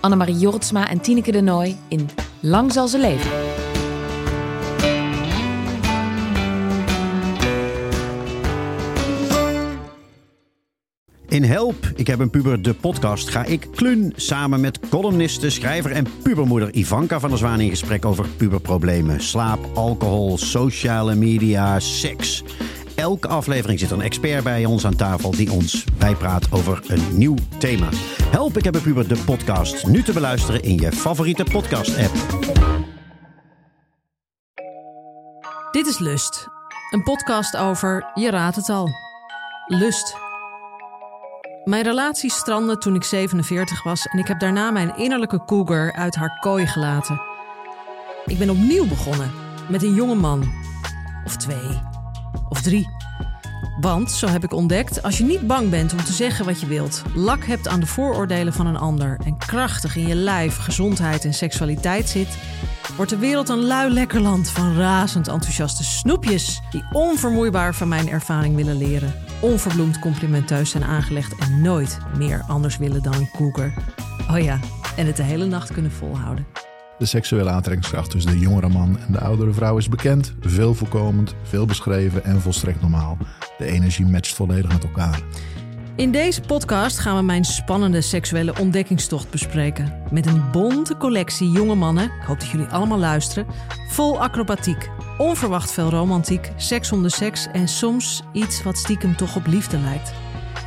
Annemarie Jortsma en Tineke de Nooi in Lang zal ze leven. In Help, ik heb een puber, de podcast, ga ik Klun samen met columniste, schrijver en pubermoeder Ivanka van der Zwaan in gesprek over puberproblemen. Slaap, alcohol, sociale media, seks. Elke aflevering zit een expert bij ons aan tafel die ons bijpraat over een nieuw thema. Help, ik heb een puber, de podcast. Nu te beluisteren in je favoriete podcast-app. Dit is Lust, een podcast over, je raadt het al, lust. Mijn relatie strandde toen ik 47 was en ik heb daarna mijn innerlijke cougar uit haar kooi gelaten. Ik ben opnieuw begonnen met een jonge man. Of twee. Of drie. Want, zo heb ik ontdekt, als je niet bang bent om te zeggen wat je wilt, lak hebt aan de vooroordelen van een ander en krachtig in je lijf, gezondheid en seksualiteit zit, wordt de wereld een lui lekker land van razend enthousiaste snoepjes die onvermoeibaar van mijn ervaring willen leren, onverbloemd complimenteus zijn aangelegd en nooit meer anders willen dan een cougar. Oh ja, en het de hele nacht kunnen volhouden. De seksuele aantrekkingskracht tussen de jongere man en de oudere vrouw is bekend, veel voorkomend, veel beschreven en volstrekt normaal. De energie matcht volledig met elkaar. In deze podcast gaan we mijn spannende seksuele ontdekkingstocht bespreken. Met een bonte collectie jonge mannen, ik hoop dat jullie allemaal luisteren, vol acrobatiek, onverwacht veel romantiek, seks om de seks en soms iets wat stiekem toch op liefde lijkt.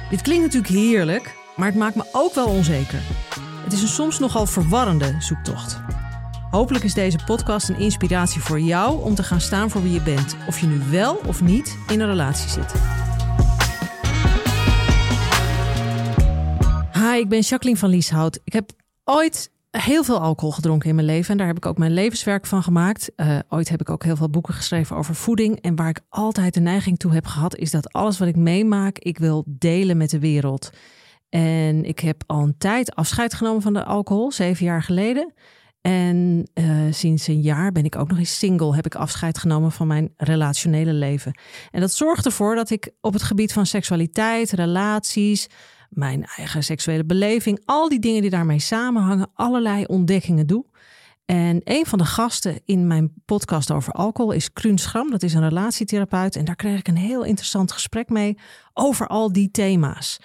Dit klinkt natuurlijk heerlijk, maar het maakt me ook wel onzeker. Het is een soms nogal verwarrende zoektocht. Hopelijk is deze podcast een inspiratie voor jou om te gaan staan voor wie je bent, of je nu wel of niet in een relatie zit. Hi, ik ben Jacqueline van Lieshout. Ik heb ooit heel veel alcohol gedronken in mijn leven en daar heb ik ook mijn levenswerk van gemaakt. Uh, ooit heb ik ook heel veel boeken geschreven over voeding en waar ik altijd de neiging toe heb gehad is dat alles wat ik meemaak, ik wil delen met de wereld. En ik heb al een tijd afscheid genomen van de alcohol, zeven jaar geleden. En uh, sinds een jaar ben ik ook nog eens single. Heb ik afscheid genomen van mijn relationele leven. En dat zorgt ervoor dat ik op het gebied van seksualiteit, relaties, mijn eigen seksuele beleving, al die dingen die daarmee samenhangen, allerlei ontdekkingen doe. En een van de gasten in mijn podcast over alcohol is Kruun Schram. Dat is een relatietherapeut. En daar kreeg ik een heel interessant gesprek mee over al die thema's.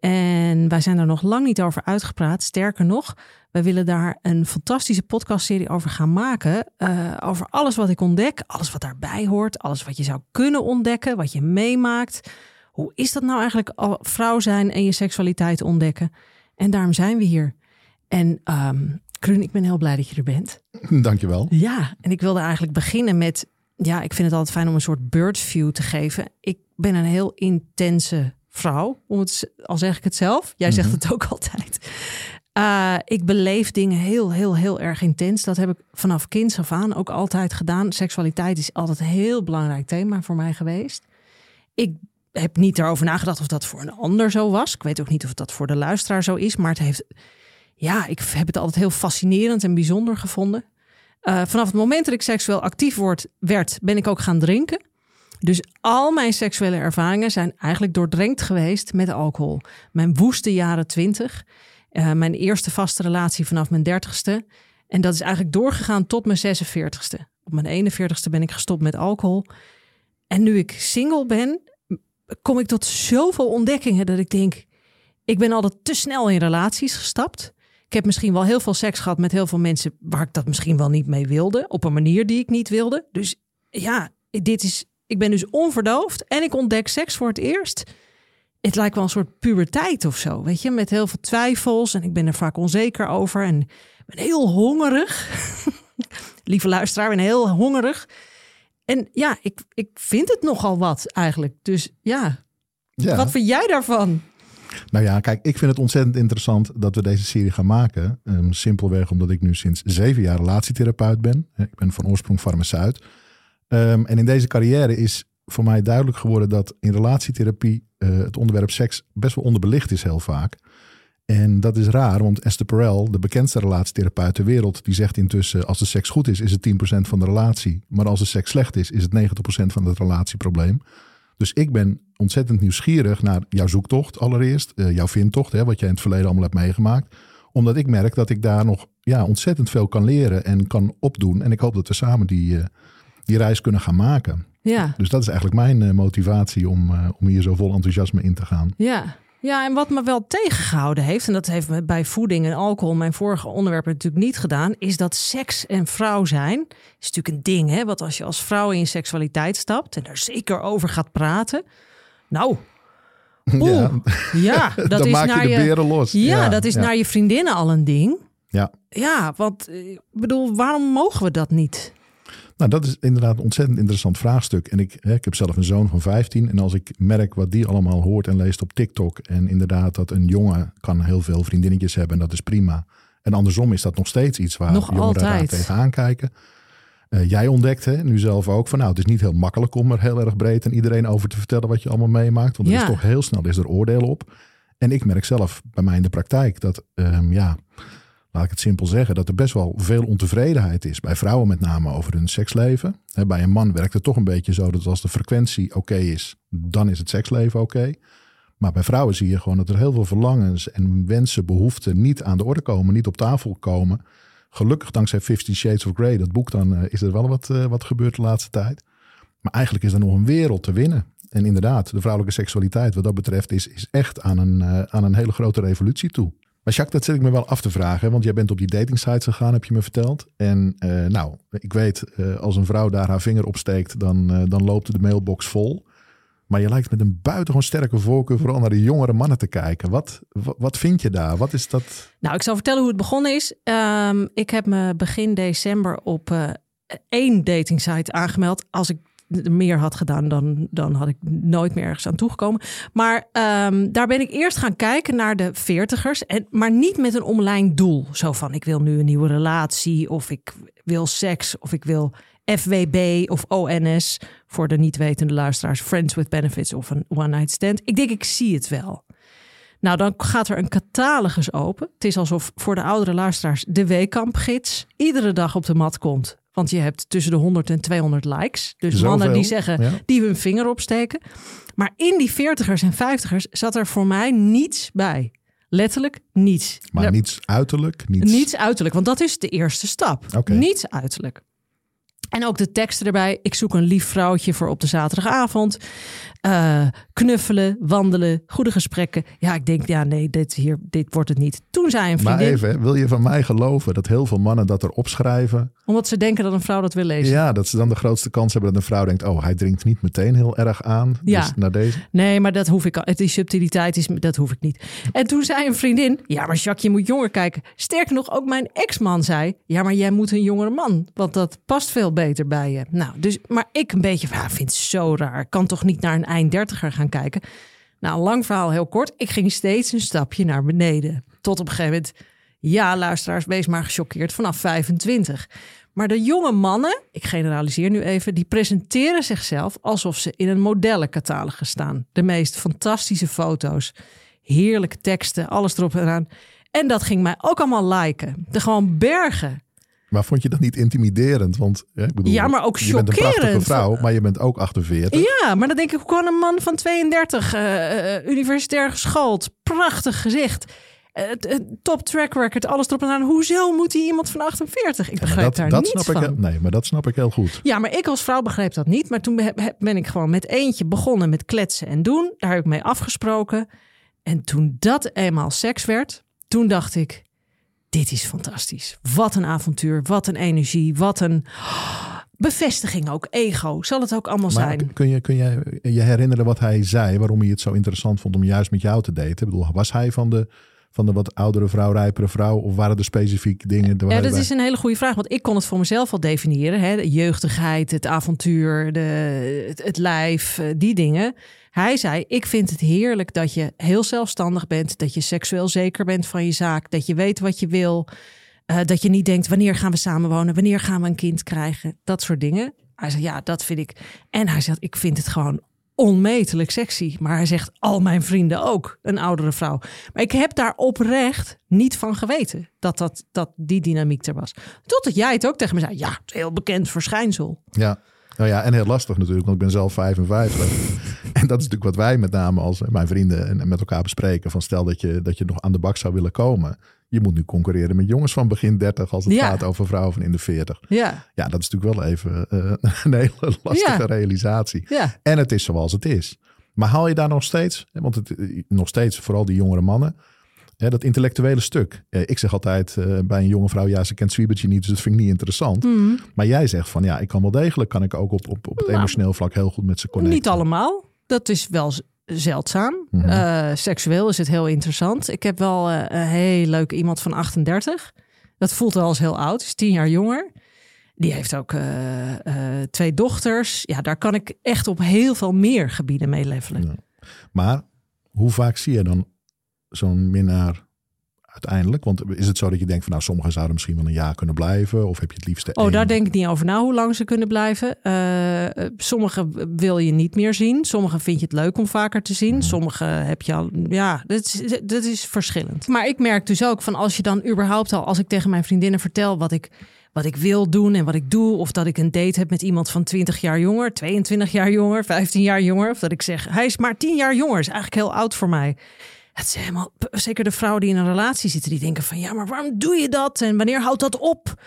En wij zijn er nog lang niet over uitgepraat. Sterker nog, we willen daar een fantastische podcastserie over gaan maken. Uh, over alles wat ik ontdek, alles wat daarbij hoort, alles wat je zou kunnen ontdekken, wat je meemaakt. Hoe is dat nou eigenlijk al vrouw zijn en je seksualiteit ontdekken? En daarom zijn we hier. En um, Kruun, ik ben heel blij dat je er bent. Dankjewel. Ja, en ik wilde eigenlijk beginnen met... Ja, ik vind het altijd fijn om een soort birdview te geven. Ik ben een heel intense vrouw, om het, al zeg ik het zelf. Jij zegt het ook altijd. Uh, ik beleef dingen heel, heel, heel erg intens. Dat heb ik vanaf kinds af aan ook altijd gedaan. Seksualiteit is altijd een heel belangrijk thema voor mij geweest. Ik heb niet daarover nagedacht of dat voor een ander zo was. Ik weet ook niet of dat voor de luisteraar zo is. Maar het heeft, ja, ik heb het altijd heel fascinerend en bijzonder gevonden. Uh, vanaf het moment dat ik seksueel actief word, werd, ben ik ook gaan drinken. Dus al mijn seksuele ervaringen zijn eigenlijk doordrenkt geweest met alcohol. Mijn woeste jaren twintig. Uh, mijn eerste vaste relatie vanaf mijn dertigste. En dat is eigenlijk doorgegaan tot mijn 46ste. Op mijn 41ste ben ik gestopt met alcohol. En nu ik single ben, kom ik tot zoveel ontdekkingen dat ik denk, ik ben altijd te snel in relaties gestapt. Ik heb misschien wel heel veel seks gehad met heel veel mensen waar ik dat misschien wel niet mee wilde, op een manier die ik niet wilde. Dus ja, dit is, ik ben dus onverdoofd en ik ontdek seks voor het eerst. Het lijkt wel een soort puberteit of zo, weet je, met heel veel twijfels en ik ben er vaak onzeker over en ben heel hongerig. Lieve luisteraar, ben heel hongerig. En ja, ik, ik vind het nogal wat eigenlijk. Dus ja, ja. wat vind jij daarvan? Nou ja, kijk, ik vind het ontzettend interessant dat we deze serie gaan maken. Um, simpelweg omdat ik nu sinds zeven jaar relatietherapeut ben. Ik ben van oorsprong farmaceut. Um, en in deze carrière is voor mij duidelijk geworden dat in relatietherapie uh, het onderwerp seks best wel onderbelicht is heel vaak. En dat is raar, want Esther Perel, de bekendste relatietherapeut ter wereld, die zegt intussen: als de seks goed is, is het 10% van de relatie. Maar als de seks slecht is, is het 90% van het relatieprobleem. Dus ik ben ontzettend nieuwsgierig naar jouw zoektocht allereerst, uh, jouw vindtocht, hè, wat jij in het verleden allemaal hebt meegemaakt. Omdat ik merk dat ik daar nog ja, ontzettend veel kan leren en kan opdoen. En ik hoop dat we samen die, uh, die reis kunnen gaan maken. Ja. Dus dat is eigenlijk mijn uh, motivatie om, om hier zo vol enthousiasme in te gaan. Ja. Ja, en wat me wel tegengehouden heeft, en dat heeft me bij voeding en alcohol, mijn vorige onderwerp natuurlijk niet gedaan, is dat seks en vrouw zijn, is natuurlijk een ding, hè? Want als je als vrouw in je seksualiteit stapt en daar zeker over gaat praten, nou, ja, ja dat Dan is maak naar je de beren los. Ja, Ja, dat is ja. naar je vriendinnen al een ding. Ja. Ja, want eh, ik bedoel, waarom mogen we dat niet? Nou, dat is inderdaad een ontzettend interessant vraagstuk. En ik, hè, ik heb zelf een zoon van 15. En als ik merk wat die allemaal hoort en leest op TikTok. En inderdaad dat een jongen kan heel veel vriendinnetjes hebben. En dat is prima. En andersom is dat nog steeds iets waar Nog jongeren daar tegenaan kijken. Eh, jij ontdekt hè, nu zelf ook van nou, het is niet heel makkelijk om er heel erg breed en iedereen over te vertellen wat je allemaal meemaakt. Want er Ja. is toch heel snel is er oordeel op. En ik merk zelf bij mij in de praktijk dat, ehm, ja, laat ik het simpel zeggen, dat er best wel veel ontevredenheid is. Bij vrouwen met name over hun seksleven. Bij een man werkt het toch een beetje zo dat als de frequentie oké is, dan is het seksleven oké. Maar bij vrouwen zie je gewoon dat er heel veel verlangens en wensen, behoeften niet aan de orde komen, niet op tafel komen. Gelukkig dankzij Fifty Shades of Grey, dat boek, dan eh, is er wel wat, eh, wat gebeurd de laatste tijd. Maar eigenlijk is er nog een wereld te winnen. En inderdaad, de vrouwelijke seksualiteit wat dat betreft is, is echt aan een, eh, aan een hele grote revolutie toe. Maar Jacques, dat zit ik me wel af te vragen. Want jij bent op die datingsites gegaan, heb je me verteld. En eh, nou, ik weet, eh, als een vrouw daar haar vinger op steekt, dan, eh, dan loopt de mailbox vol. Maar je lijkt met een buitengewoon sterke voorkeur vooral naar de jongere mannen te kijken. Wat, wat, vind je daar? Wat is dat? Nou, ik zal vertellen hoe het begonnen is. Ehm, ik heb me begin december op één datingsite aangemeld. Als ik meer had gedaan, dan, dan had ik nooit meer ergens aan toegekomen. Maar ehm, daar ben ik eerst gaan kijken naar de veertigers. En, maar niet met een omlijnd doel. Zo van, ik wil nu een nieuwe relatie. Of ik wil seks. Of ik wil FWB of ONS. Voor de niet wetende luisteraars. Friends with Benefits of een one night stand. Ik denk, ik zie het wel. Nou, dan gaat er een catalogus open. Het is alsof voor de oudere luisteraars de weekkampgids iedere dag op de mat komt. Want je hebt tussen de 100 en 200 likes. Dus Zoveel, mannen die zeggen, ja. die hun vinger opsteken. Maar in die 40ers en 50ers zat er voor mij niets bij. Letterlijk niets. Maar niets uiterlijk, niets... niets uiterlijk, want dat is de eerste stap. Niets uiterlijk. En ook de teksten erbij. Ik zoek een lief vrouwtje voor op de zaterdagavond. Eh, knuffelen, wandelen, goede gesprekken. Ja, ik denk, ja, nee, dit, hier, dit wordt het niet. Toen zei een Maar vriendin, even, hè, wil je van mij geloven dat heel veel mannen dat er opschrijven? omdat ze denken dat een vrouw dat wil lezen. Ja, dat ze dan de grootste kans hebben dat een vrouw denkt... oh, hij drinkt niet meteen heel erg aan. Ja. Dus naar deze... Nee, maar dat hoef ik al. Die subtiliteit is, dat hoef ik niet. En toen zei een vriendin: Ja, maar Jacques, je moet jonger kijken. Sterker nog, ook mijn ex-man zei: Ja, maar jij moet een jongere man. Want dat past veel beter bij je. Nou, dus, maar ik een beetje, vind het zo raar. Kan toch niet naar een einddertiger gaan kijken. Nou, lang verhaal heel kort. Ik ging steeds een stapje naar beneden. Tot op een gegeven moment, ja, luisteraars, wees maar gechoqueerd vanaf 25. Maar de jonge mannen, ik generaliseer nu even, die presenteren zichzelf alsof ze in een modellencatalogus staan. De meest fantastische foto's, heerlijke teksten, alles erop en aan. En dat ging mij ook allemaal liken. De gewoon bergen. Maar vond je dat niet intimiderend? Want hè, ik bedoel, Ja, maar ook je bent een prachtige vrouw, maar je bent ook 48. Ja, maar dan denk ik, hoe kan een man van 32, eh, eh, universitair geschoold, prachtig gezicht, eh, top track record, alles erop en aan. Hoezo moet hij iemand van 48? Ik begrijp dat, daar dat niets snap van. ik. Nee, maar dat snap ik heel goed. Ja, maar ik als vrouw begreep dat niet. Maar toen be- ben ik gewoon met eentje begonnen met kletsen en doen. Daar heb ik mee afgesproken. En toen dat eenmaal seks werd, toen dacht ik: dit is fantastisch. Wat een avontuur, wat een energie, wat een bevestiging ook, ego. Zal het ook allemaal Maar zijn? kun je, kun je je herinneren wat hij zei, waarom hij het zo interessant vond om juist met jou te daten? Ik bedoel, was hij van de, Van de wat oudere vrouw, rijpere vrouw? Of waren er specifiek dingen? Ja, dat is een hele goede vraag. Want ik kon het voor mezelf al definiëren. Hè? De jeugdigheid, het avontuur, de, het, het lijf, eh, die dingen. Hij zei, ik vind het heerlijk dat je heel zelfstandig bent. Dat je seksueel zeker bent van je zaak. Dat je weet wat je wil. eh, dat je niet denkt, wanneer gaan we samenwonen? Wanneer gaan we een kind krijgen? Dat soort dingen. Hij zei, ja, dat vind ik. En hij zegt, ik vind het gewoon onmetelijk sexy. Maar hij zegt, al mijn vrienden ook, een oudere vrouw. Maar ik heb daar oprecht niet van geweten dat, dat, dat die dynamiek er was. Totdat jij het ook tegen me zei. Ja, heel bekend verschijnsel. Ja. Nou ja, en heel lastig natuurlijk, want ik ben zelf 55. en dat is natuurlijk wat wij met name als mijn vrienden en- en met elkaar bespreken. Van stel dat je, dat je nog aan de bak zou willen komen. Je moet nu concurreren met jongens van begin 30 als het Ja. gaat over vrouwen van in de 40. Ja, Ja, dat is natuurlijk wel even eh, een hele lastige Ja. realisatie. ja. En het is zoals het is. Maar haal je daar nog steeds, want het, eh, nog steeds, vooral die jongere mannen, hè, dat intellectuele stuk. Eh, Ik zeg altijd bij een jonge vrouw, ja, ze kent Zwiebertje niet, dus dat vind ik niet interessant. Maar jij zegt van, ja, ik kan wel degelijk, kan ik ook op, op, op het Nou, emotioneel vlak heel goed met ze connecten. Niet allemaal. Dat is wel zeldzaam. Mhm. Eh, seksueel is het heel interessant. Ik heb wel eh, een heel leuk iemand van 38. Dat voelt wel als heel oud. Is tien jaar jonger. Die heeft ook eh, twee dochters. Ja, daar kan ik echt op heel veel meer gebieden mee levelen. Ja. Maar hoe vaak zie je dan zo'n minnaar uiteindelijk? Want is het zo dat je denkt van, nou, sommigen zouden misschien wel een jaar kunnen blijven? Of heb je het liefste Oh, één? daar denk ik niet over na hoe lang ze kunnen blijven. Eh, eh, sommige wil je niet meer zien. Sommige vind je het leuk om vaker te zien. Sommige heb je al. Ja, dat is, dat is verschillend. Maar ik merk dus ook van als je dan überhaupt al, als ik tegen mijn vriendinnen vertel wat ik, wat ik wil doen en wat ik doe, of dat ik een date heb met iemand van 20 jaar jonger, 22 jaar jonger, 15 jaar jonger, of dat ik zeg hij is maar 10 jaar jonger, is eigenlijk heel oud voor mij. Het is helemaal, zeker de vrouwen die in een relatie zitten, die denken van ja, maar waarom doe je dat en wanneer houdt dat op?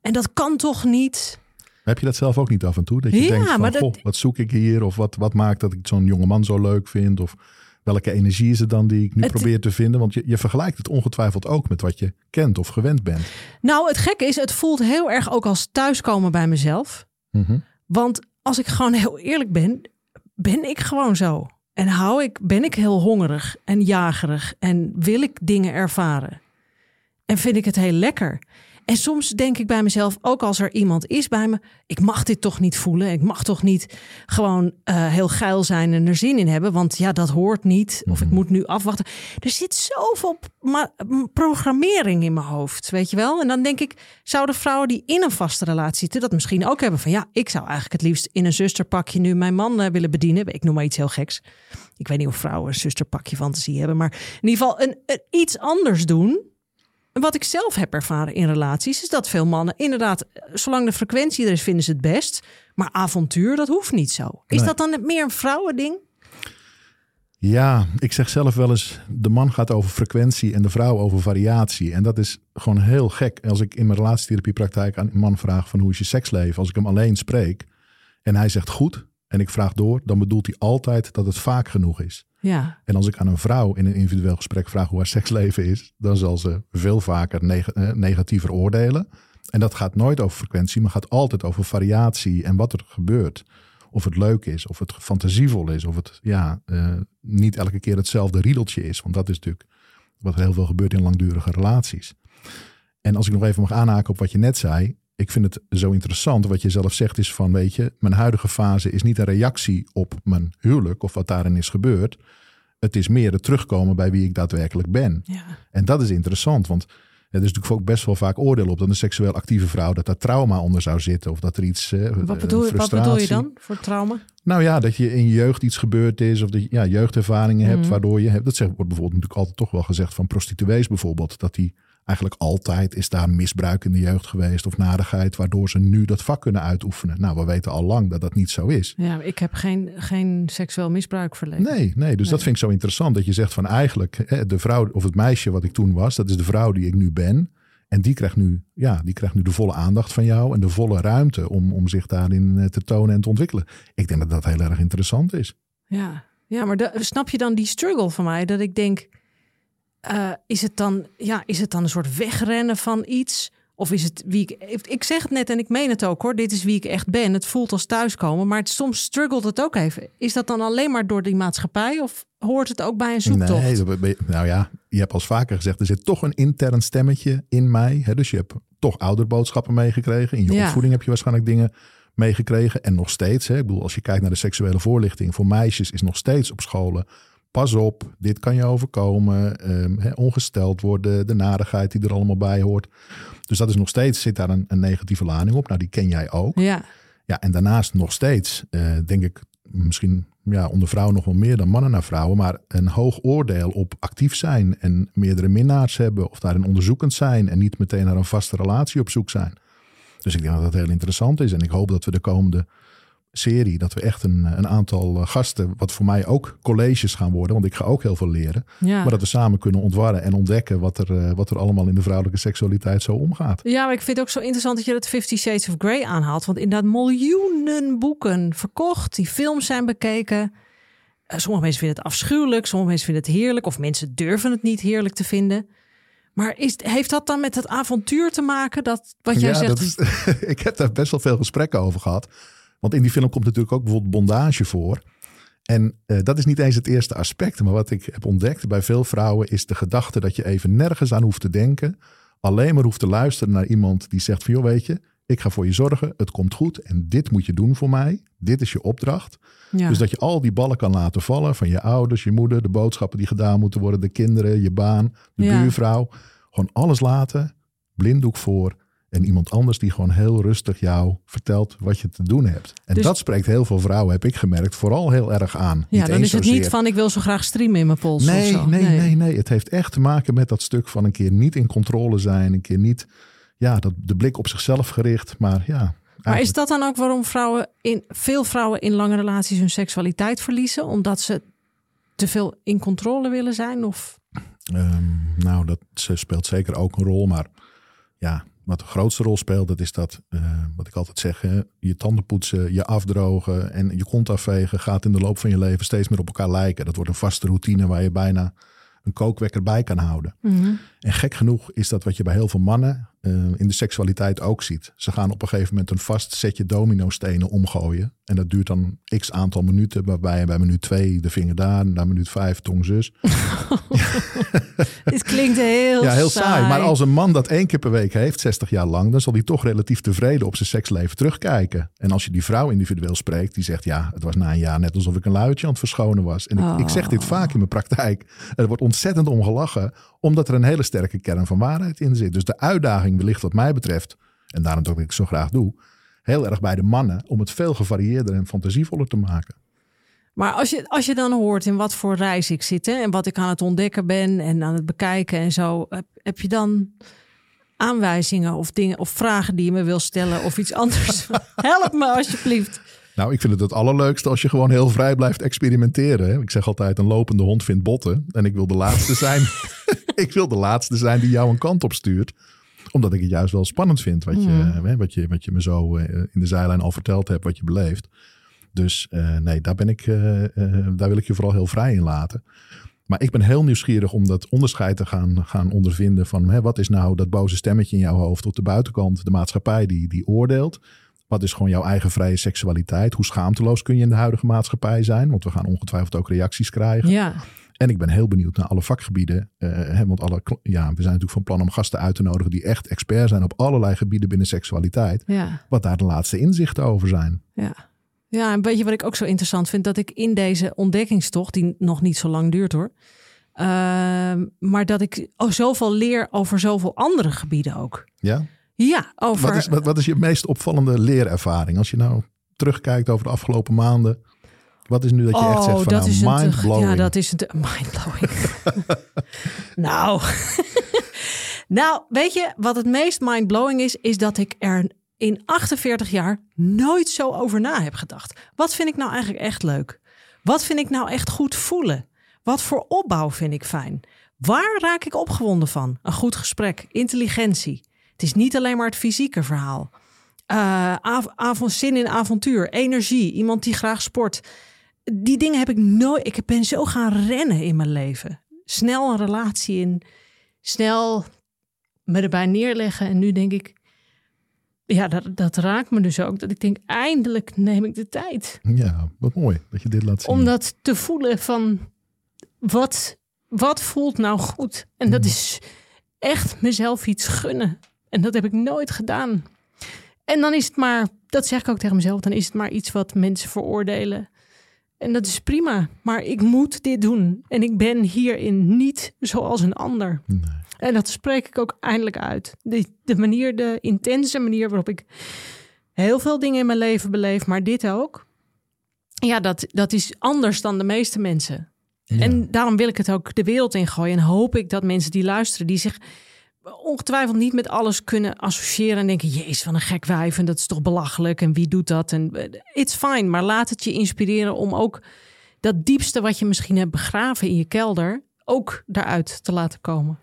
En dat kan toch niet? Heb je dat zelf ook niet af en toe? Dat je Ja, denkt van, maar dat- goh, wat zoek ik hier? Of wat, wat maakt dat ik zo'n jonge man zo leuk vind? Of welke energie is het dan die ik nu Het- probeer te vinden? Want je, je vergelijkt het ongetwijfeld ook met wat je kent of gewend bent. Nou, het gekke is, het voelt heel erg ook als thuiskomen bij mezelf. Mhm. Want als ik gewoon heel eerlijk ben, ben ik gewoon zo. En hou ik, ben ik heel hongerig en jagerig en wil ik dingen ervaren. En vind ik het heel lekker. En soms denk ik bij mezelf, ook als er iemand is bij me, ik mag dit toch niet voelen. Ik mag toch niet gewoon eh, heel geil zijn en er zin in hebben, want ja, dat hoort niet. Of ik moet nu afwachten. Er zit zoveel programmering in mijn hoofd, weet je wel? En dan denk ik, zouden vrouwen die in een vaste relatie zitten dat misschien ook hebben van ja, ik zou eigenlijk het liefst in een zusterpakje nu mijn man eh, willen bedienen. Ik noem maar iets heel geks. Ik weet niet of vrouwen een zusterpakje fantasie hebben, maar in ieder geval een, een- iets anders doen. Wat ik zelf heb ervaren in relaties, is dat veel mannen inderdaad, eh, zolang de frequentie er is, vinden ze het best. Maar avontuur, dat hoeft niet zo. Is Nee. dat dan meer een vrouwending? Ja, ik zeg zelf wel eens, de man gaat over frequentie en de vrouw over variatie. En dat is gewoon heel gek. Als ik in mijn relatietherapiepraktijk aan een man vraag van hoe is je seksleven, als ik hem alleen spreek en hij zegt goed en ik vraag door, dan bedoelt hij altijd dat het vaak genoeg is. Ja, En als ik aan een vrouw in een individueel gesprek vraag hoe haar seksleven is, dan zal ze veel vaker eh, negatiever oordelen. En dat gaat nooit over frequentie, maar gaat altijd over variatie en wat er gebeurt. Of het leuk is, of het fantasievol is, of het ja, eh, niet elke keer hetzelfde riedeltje is. Want dat is natuurlijk wat heel veel gebeurt in langdurige relaties. En als ik nog even mag aanhaken op wat je net zei. Ik vind het zo interessant. Wat je zelf zegt is van, weet je, mijn huidige fase is niet een reactie op mijn huwelijk of wat daarin is gebeurd. Het is meer het terugkomen bij wie ik daadwerkelijk ben. ja. En dat is interessant, want er is natuurlijk ook best wel vaak oordeel op dat een seksueel actieve vrouw dat daar trauma onder zou zitten of dat er iets. eh, Wat, eh, bedoel, je- wat bedoel je dan voor trauma? Nou ja, dat je in je jeugd iets gebeurd is of dat je ja, jeugdervaringen hebt Mhm. waardoor je hebt. Dat wordt bijvoorbeeld natuurlijk altijd toch wel gezegd van prostituees bijvoorbeeld. Dat die eigenlijk altijd is daar misbruik in de jeugd geweest of nadigheid waardoor ze nu dat vak kunnen uitoefenen. Nou, we weten al lang dat dat niet zo is. Ja, ik heb geen, geen seksueel misbruik verleden. Nee, nee, dus dat vind ik zo interessant dat je zegt van eigenlijk de vrouw of het meisje wat ik toen was, dat is de vrouw die ik nu ben. En die krijgt nu, ja, die krijgt nu de volle aandacht van jou en de volle ruimte om, om zich daarin eh, te tonen en te ontwikkelen. Ik denk dat dat heel erg interessant is. Ja, ja maar de- snap je dan die struggle van mij? Dat ik denk, eh, is, het dan, ja, is het dan een soort wegrennen van iets? Of is het wie ik... Ik zeg het net en ik meen het ook hoor. Dit is wie ik echt ben. Het voelt als thuiskomen. Maar het, soms struggelt het ook even. Is dat dan alleen maar door die maatschappij? Of hoort het ook bij een zoektocht? Nee, nou ja, je hebt al vaker gezegd, er zit toch een intern stemmetje in mij. Hè? Dus je hebt toch ouderboodschappen meegekregen. In je Ja. opvoeding heb je waarschijnlijk dingen meegekregen. En nog steeds, hè? ik bedoel, als je kijkt naar de seksuele voorlichting voor meisjes, is nog steeds op scholen. Pas op, dit kan je overkomen. ehm, ongesteld worden, de narigheid die er allemaal bij hoort. Dus dat is nog steeds, zit daar een, een negatieve lading op. Nou, die ken jij ook. Ja, Ja, en daarnaast nog steeds, eh, denk ik, misschien ja, onder vrouwen nog wel meer dan mannen naar vrouwen, maar een hoog oordeel op actief zijn en meerdere minnaars hebben of daarin onderzoekend zijn en niet meteen naar een vaste relatie op zoek zijn. Dus ik denk dat dat heel interessant is en ik hoop dat we de komende serie, dat we echt een, een aantal eh, gasten, wat voor mij ook colleges gaan worden, want ik ga ook heel veel leren, ja. maar dat we samen kunnen ontwarren en ontdekken wat er, eh, wat er allemaal in de vrouwelijke seksualiteit zo omgaat. Ja, maar ik vind het ook zo interessant dat je dat Fifty Shades of Grey aanhaalt. Want inderdaad miljoenen boeken verkocht. Die films zijn bekeken. Eh, Sommige mensen vinden het afschuwelijk. Sommige mensen vinden het heerlijk. Of mensen durven het niet heerlijk te vinden. Maar is, heeft dat dan met het avontuur te maken? Dat wat jij zegt. dat is, ik heb daar best wel veel gesprekken over gehad. Want in die film komt natuurlijk ook bijvoorbeeld bondage voor. En eh, dat is niet eens het eerste aspect. Maar wat ik heb ontdekt bij veel vrouwen is de gedachte dat je even nergens aan hoeft te denken. Alleen maar hoeft te luisteren naar iemand die zegt van joh weet je, ik ga voor je zorgen. Het komt goed en dit moet je doen voor mij. Dit is je opdracht. ja. Dus dat je al die ballen kan laten vallen van je ouders, je moeder, de boodschappen die gedaan moeten worden, de kinderen, je baan, de Ja. buurvrouw. Gewoon alles laten, blinddoek voor en iemand anders die gewoon heel rustig jou vertelt wat je te doen hebt. En Dus- dat spreekt heel veel vrouwen, heb ik gemerkt, vooral heel erg aan. ja, Niet dan is het zozeer- niet van ik wil zo graag streamen in mijn pols. of Nee, zo. nee, nee, nee. Het heeft echt te maken met dat stuk van een keer niet in controle zijn, een keer niet, ja, dat, de blik op zichzelf gericht, maar ja. Maar is dat dan ook waarom vrouwen in veel vrouwen in lange relaties hun seksualiteit verliezen? Omdat ze te veel in controle willen zijn? Of Ehm, nou, dat ze speelt zeker ook een rol. Maar ja, wat de grootste rol speelt, dat is dat, eh, wat ik altijd zeg, hè, je tanden poetsen, je afdrogen en je kont afvegen gaat in de loop van je leven steeds meer op elkaar lijken. Dat wordt een vaste routine waar je bijna een kookwekker bij kan houden. En gek genoeg is dat wat je bij heel veel mannen eh, in de seksualiteit ook ziet. Ze gaan op een gegeven moment een vast setje dominostenen omgooien. En dat duurt dan x aantal minuten, waarbij je bij minuut 2 de vinger daar, na minuut 5 tong zus. dit klinkt heel, Ja, heel saai. Maar als een man dat één keer per week heeft, 60 jaar lang, dan zal hij toch relatief tevreden op zijn seksleven terugkijken. En als je die vrouw individueel spreekt, die zegt: Ja, het was na een jaar net alsof ik een luidje aan het verschonen was. En ik, ik zeg dit vaak in mijn praktijk. Er wordt ontzettend om gelachen, omdat er een hele sterke kern van waarheid in zit. Dus de uitdaging wellicht, wat mij betreft, en daarom dat ik het zo graag doe, heel erg bij de mannen om het veel gevarieerder en fantasievoller te maken. Maar als je, als je dan hoort in wat voor reis ik zit hè, en wat ik aan het ontdekken ben en aan het bekijken en zo, heb, heb je dan aanwijzingen of dingen of vragen die je me wil stellen of iets anders? Help me alsjeblieft. Nou, ik vind het het allerleukste als je gewoon heel vrij blijft experimenteren. hè. Ik zeg altijd, een lopende hond vindt botten. En ik wil de laatste zijn. ik wil de laatste zijn die jou een kant op stuurt. Omdat ik het juist wel spannend vind. Wat je, hè, wat je, wat je me zo eh, in de zijlijn al verteld hebt, wat je beleeft. Dus eh, nee, daar, ben ik, eh, daar wil ik je vooral heel vrij in laten. Maar ik ben heel nieuwsgierig om dat onderscheid te gaan, gaan ondervinden van hè, wat is nou dat boze stemmetje in jouw hoofd op de buitenkant, de maatschappij die, die oordeelt. Wat is gewoon jouw eigen vrije seksualiteit? Hoe schaamteloos kun je in de huidige maatschappij zijn? Want we gaan ongetwijfeld ook reacties krijgen. Ja, En ik ben heel benieuwd naar alle vakgebieden. eh, want alle, ja, we zijn natuurlijk van plan om gasten uit te nodigen die echt expert zijn op allerlei gebieden binnen seksualiteit. ja, Wat daar de laatste inzichten over zijn. ja. Ja, en weet je wat ik ook zo interessant vind? Dat ik in deze ontdekkingstocht, die nog niet zo lang duurt hoor. ehm, maar dat ik zoveel leer over zoveel andere gebieden ook. Ja? Ja, over. Wat, is, wat, wat is je meest opvallende leerervaring? Als je nou terugkijkt over de afgelopen maanden. Wat is nu dat je echt zegt van nou, Oh, een te- mind-blowing? Ja, dat is een mindblowing. nou. nou, weet je wat het meest mindblowing is? Is dat ik er in 48 jaar nooit zo over na heb gedacht. Wat vind ik nou eigenlijk echt leuk? Wat vind ik nou echt goed voelen? Wat voor opbouw vind ik fijn? Waar raak ik opgewonden van? Een goed gesprek, intelligentie. Het is niet alleen maar het fysieke verhaal. Av- avond, zin in avontuur, energie, iemand die graag sport. Die dingen heb ik nooit. Ik ben zo gaan rennen in mijn leven. Snel een relatie in, snel me erbij neerleggen. En nu denk ik, ja, dat, dat raakt me dus ook. Dat ik denk, eindelijk neem ik de tijd. Ja, wat mooi dat je dit laat zien. Om dat te voelen van, wat, wat voelt nou goed? En dat is echt mezelf iets gunnen. En dat heb ik nooit gedaan. En dan is het maar, dat zeg ik ook tegen mezelf, dan is het maar iets wat mensen veroordelen. En dat is prima, maar ik moet dit doen. En ik ben hierin niet zoals een ander. Nee. En dat spreek ik ook eindelijk uit. De, de manier, de intense manier waarop ik heel veel dingen in mijn leven beleef, maar dit ook. Ja, dat, dat is anders dan de meeste mensen. Ja. En daarom wil ik het ook de wereld ingooien. En hoop ik dat mensen die luisteren, die zich ongetwijfeld niet met alles kunnen associëren en denken: Jezus, van een gek wijf en dat is toch belachelijk en wie doet dat? En eh, it's fine, maar laat het je inspireren om ook dat diepste wat je misschien hebt begraven in je kelder ook daaruit te laten komen.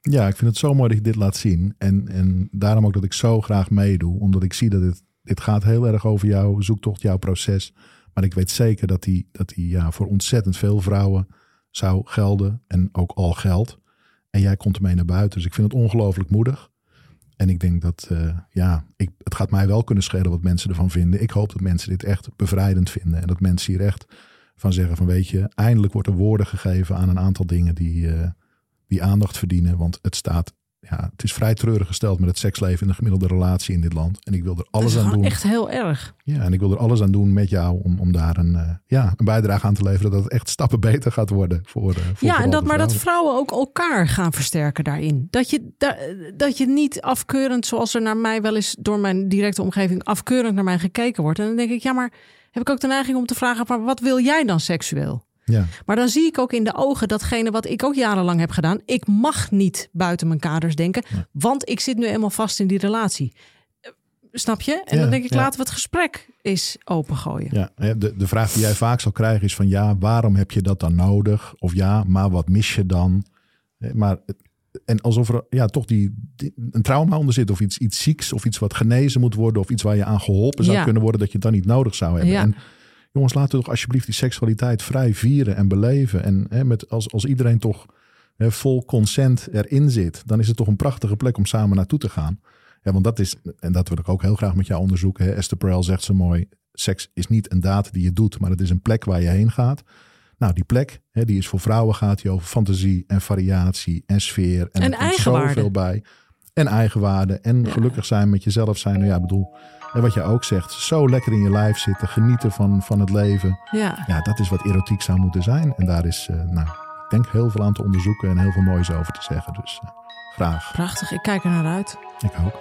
Ja, ik vind het zo mooi dat je dit laat zien. En, en daarom ook dat ik zo graag meedoe. Omdat ik zie dat dit, dit gaat heel erg over jouw zoektocht, jouw proces. Maar ik weet zeker dat die, dat die ja, voor ontzettend veel vrouwen zou gelden. En ook al geldt. En jij komt ermee naar buiten. Dus ik vind het ongelooflijk moedig. En ik denk dat, eh, ja, ik, het gaat mij wel kunnen schelen wat mensen ervan vinden. Ik hoop dat mensen dit echt bevrijdend vinden. En dat mensen hier echt van zeggen van, weet je, eindelijk wordt er woorden gegeven aan een aantal dingen die, eh, die aandacht verdienen. Want het staat, ja, het is vrij treurig gesteld met het seksleven in de gemiddelde relatie in dit land. En ik wil er alles dat is aan doen. echt heel erg. Ja, en ik wil er alles aan doen met jou om, om daar een, eh, ja, een bijdrage aan te leveren. Dat het echt stappen beter gaat worden voor, eh, voor Ja, en dat, maar dat vrouwen. vrouwen ook elkaar gaan versterken daarin. Dat je, da- dat je niet afkeurend, zoals er naar mij wel eens door mijn directe omgeving afkeurend naar mij gekeken wordt. En dan denk ik, ja, maar heb ik ook de neiging om te vragen, maar wat wil jij dan seksueel? Ja, Maar dan zie ik ook in de ogen datgene wat ik ook jarenlang heb gedaan. Ik mag niet buiten mijn kaders denken, want ik zit nu eenmaal vast in die relatie. Eh, Snap je? En Ja, dan denk ik, laten we het gesprek eens opengooien. ja. De, de vraag die jij vaak zal krijgen is van ja, waarom heb je dat dan nodig? Of ja, maar wat mis je dan? Maar, en alsof er ja, toch die, die- een trauma onder zit of iets, iets zieks of iets wat genezen moet worden of iets waar je aan geholpen zou Ja. kunnen worden dat je het dan niet nodig zou hebben. Ja. En jongens, laten we toch alsjeblieft die seksualiteit vrij vieren en beleven. En hè, met, als, als iedereen toch hè, vol consent erin zit, dan is het toch een prachtige plek om samen naartoe te gaan. Ja, want dat is, en dat wil ik ook heel graag met jou onderzoeken. Hè. Esther Perel zegt zo mooi, seks is niet een daad die je doet, maar het is een plek waar je heen gaat. Nou, die plek, hè, die is voor vrouwen gaat die over fantasie en variatie en sfeer. En, En er komt zoveel bij. En eigenwaarde en gelukkig zijn met jezelf zijn. Nou ja, ik bedoel, en wat je ook zegt, zo lekker in je lijf zitten, genieten van, van het leven. Ja. Ja, dat is wat erotiek zou moeten zijn. En daar is, eh, nou, ik denk heel veel aan te onderzoeken en heel veel moois over te zeggen. Dus eh, graag. Prachtig, ik kijk er naar uit. Ik ook.